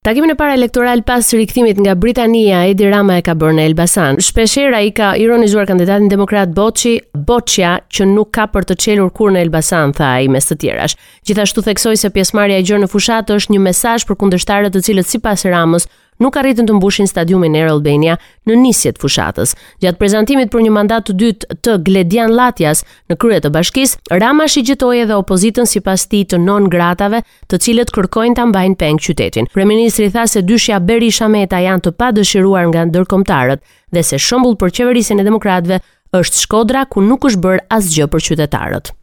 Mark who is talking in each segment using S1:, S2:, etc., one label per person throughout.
S1: Takimin e parë elektoral pas rikthimit nga Britania, Edi Rama e ka bërë në Elbasan. Shpeshherë ai ka ironizuar kandidatin demokrat Boçi, Boçja që nuk ka për të çelur kurrë në Elbasan, tha ai mes të tjerash. Gjithashtu theksoi se pjesëmarrja e gjerë në fushatë është një mesazh për kundërshtarët të cilët sipas Ramës nuk arritën të mbushin stadiumin Air Albania në nisje të fushatës. Gjatë prezantimit për një mandat të dytë të Gledian Llatjas në krye të bashkisë, Rama shigjetoi edhe opozitën sipas tij të non gratave, të cilët kërkojnë ta mbajnë peng qytetin. Kryeministri tha se dyshja Berisha Meta janë të padëshiruar nga ndërkombëtarët dhe se shembull për qeverisjen e demokratëve është Shkodra ku nuk është bërë asgjë për qytetarët.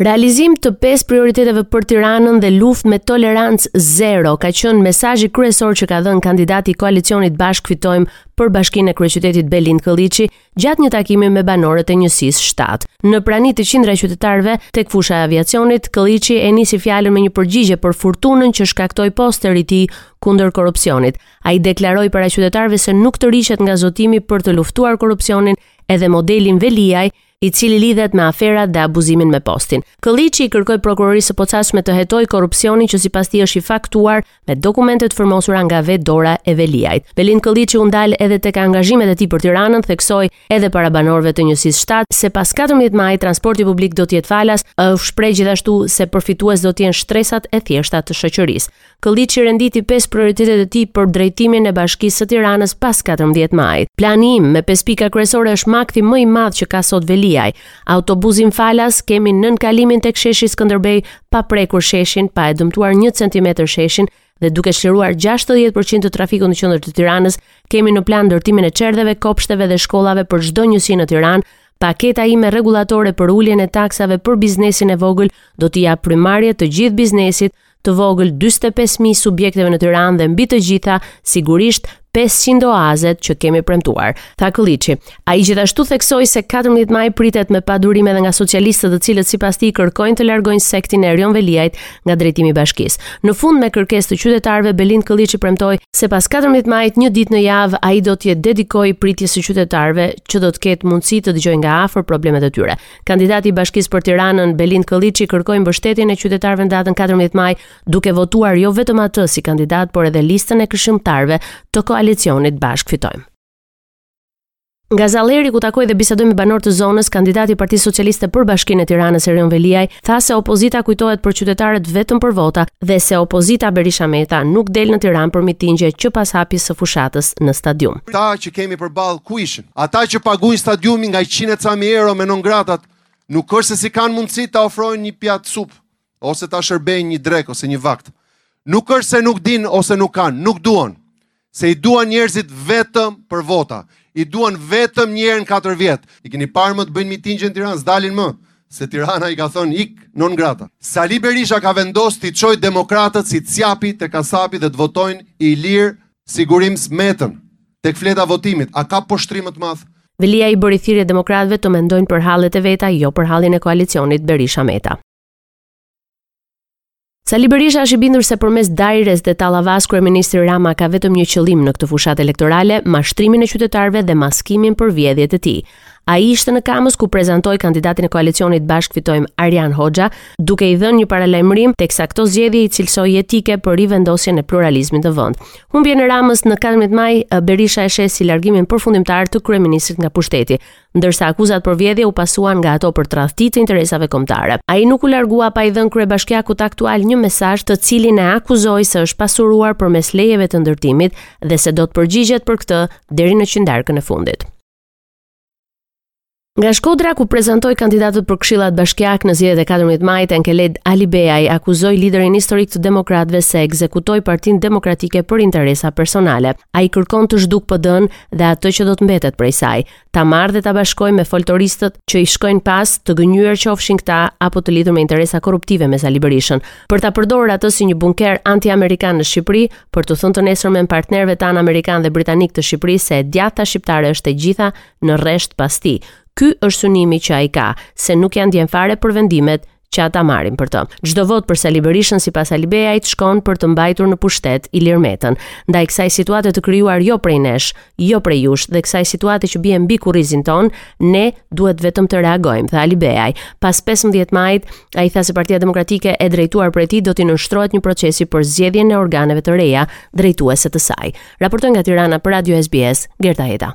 S1: Realizim të pesë prioriteteve për Tiranën dhe luftë me tolerancë zero ka qenë mesazhi kryesor që ka dhënë kandidati i koalicionit Bashkë Fitojmë për bashkinë e kryeqytetit Belind Këlliçi gjatë një takimi me banorët e njësisë 7. Në prani të qindra qytetarëve tek fusha e aviacionit, Këlliçi e nisi fjalën me një përgjigje për furtunën që shkaktoi posteri i tij kundër korrupsionit. Ai deklaroi para qytetarëve se nuk tërhiqet nga zotimi për të luftuar korrupsionin edhe modelin Veliaj i cili lidhet me aferat dhe abuzimin me postin. Këlliçi i kërkoi prokurorisë së Posaçme të hetojë korrupsionin që sipas tij është i faktuar me dokumente të firmosura nga vetë dora e Veliajt. Belind Këlliçi u ndal edhe tek angazhimet e tij për Tiranën, theksoi edhe para banorëve të njësisë 7 se pas 14 majit transporti publik do të jetë falas, u shpreh gjithashtu se përfitues do të jenë shtresat e thjeshta të shoqërisë. Këlliçi renditi pesë prioritetet e tij për drejtimin e Bashkisë së Tiranës pas katërmbëdhjetë majit. Plani im me pesë pika kryesore është makthi më i madh që ka sot Veliaj. Autobuzin falas, kemi nënkalimin tek sheshi Skënderbej, pa prekur sheshin, pa e dëmtuar një centimetër sheshin, dhe duke çliruar 60% të trafikut në qendër të Tiranës, kemi në plan ndërtimin e çerdheve, kopshteve dhe shkollave për çdo njësi në Tiranë. Paketa ime rregullatore për uljen e taksave për biznesin e vogël do t'i japë frymëmarrje të gjithë biznesit, të vogël 45000 subjekteve në Tiranë dhe mbi të gjitha sigurisht 500 oazet që kemi premtuar, tha Këlliçi. Ai gjithashtu theksoi se 14 maj pritet me padurim edhe nga socialistët të cilët sipas tij kërkojnë të largojnë sektin e Erion Veliajt nga drejtimi i bashkisë. Në fund me kërkesë të qytetarëve, Belind Këlliçi premtoi se pas 14 majit një ditë në javë ai do t'ia dedikojë pritjes së qytetarëve që do të ketë mundësi të dëgjojë nga afër problemet e tyre. Kandidati i Bashkisë për Tiranën, Belind Këlliçi kërkoi mbështetjen e qytetarëve në datën 14 maj, duke votuar jo vetëm atë si kandidat, por edhe listën e këshilltarëve të koalicionit Bashkë Fitojmë. Nga Zall-Herri ku takoi dhe bisedoi me banorë të zonës, kandidati i Partisë Socialiste për Bashkinë e Tiranës Erion Veliaj tha se opozita kujtohet për qytetarët vetëm për vota dhe se opozita Berisha Meta nuk del në Tiranë për mitingje që pas hapjes së fushatës në stadium.
S2: Ata që kemi përballë ku ishin? Ata që paguajnë stadiumin nga njëqind e ca mijë euro me non gratat, nuk është se s'i kanë mundësi ta ofrojnë një pjatë supë ose ta shërbejnë një drekë ose një vakt. Nuk është se nuk dinë ose nuk kanë, nuk duan. Se i duan njerëzit vetëm për vota. I duan vetëm një herë në 4 vjet. I keni parë më të bëjnë mitingje në Tiranë, s'dalin më se Tirana i ka thënë ik non grata. Sali Berisha ka vendos t'i çojë demokratët si cjapi te kasapi dhe të votojnë Ilir Sigurims Metën. Tek fleta e votimit, a ka poshtrim më
S1: të madh? Veliaj i bëri thirrje demokratëve të mendojnë për hallet e veta, jo për hallin e koalicionit Berisha-Meta. Sali Berisha është i bindur se përmes dajres dhe tallavasë kryeministri Rama ka vetëm një qëllim në këtë fushatë elektorale, mashtrimin e qytetarëve dhe maskimin për vjedhjet e tij. Ai ishte në Kamëz ku prezantoi kandidatin e koalicionit Bashkë Fitojmë Arjan Hoxha, duke i dhënë një paralajmërim teksa këto zgjedhje i cilësoi jetike për rivendosjen e pluralizmit në vend. Humbjen e Ramës në 14 maj, Berisha e sheh si largimin përfundimtar të kryeministrit nga pushteti, ndërsa akuzat për vjedhje u pasuan nga ato për tradhti të interesave kombëtare. Ai nuk u largua pa i dhënë kryebashkiakut aktual një mesazh të cilin e akuzoi se është pasuruar përmes lejeve të ndërtimit dhe se do të përgjigjet për këtë deri në qindarkën e fundit. Nga Shkodra ku prezantoi kandidatët për këshillat bashkiake në zgjedhjet e 14 majit, Enkeled Alibeaj akuzoi liderin historik të demokratëve se ekzekutoi Partinë Demokratike për interesa personale. Ai kërkon të zhdukë PD-në dhe atë që do të mbetet prej saj, ta marrë dhe ta bashkojë me foltoristët që i shkojnë pas, të gënjyer qofshin këta apo të lidhur me interesa korruptive me Sali Berishën, për ta përdorur atë si një bunker anti-amerikan në Shqipëri, për t'u thënë të nesërmen partnerëve tanë amerikanë dhe britanikë të Shqipërisë se e djathta shqiptare është e gjitha në rresht pas tij. Ky është synimi që ai ka, se nuk ia ndien fare për vendimet që ata marrin për të. Çdo votë për Sali Berishën sipas Alibeajt shkon për të mbajtur në pushtet Ilir Metën. Ndaj kësaj situate të krijuar jo prej nesh, jo prej jush dhe kësaj situate që bie mbi kurrizin tonë, ne duhet vetëm të reagojmë, tha Alibeaj. Pas 15 majit, ai tha se Partia Demokratike e drejtuar prej tij do t'i nënshtrohet një procesi për zgjedhjen e organeve të reja drejtuese të saj. Raportoi nga Tirana për Radio SBS, Gerta Heta.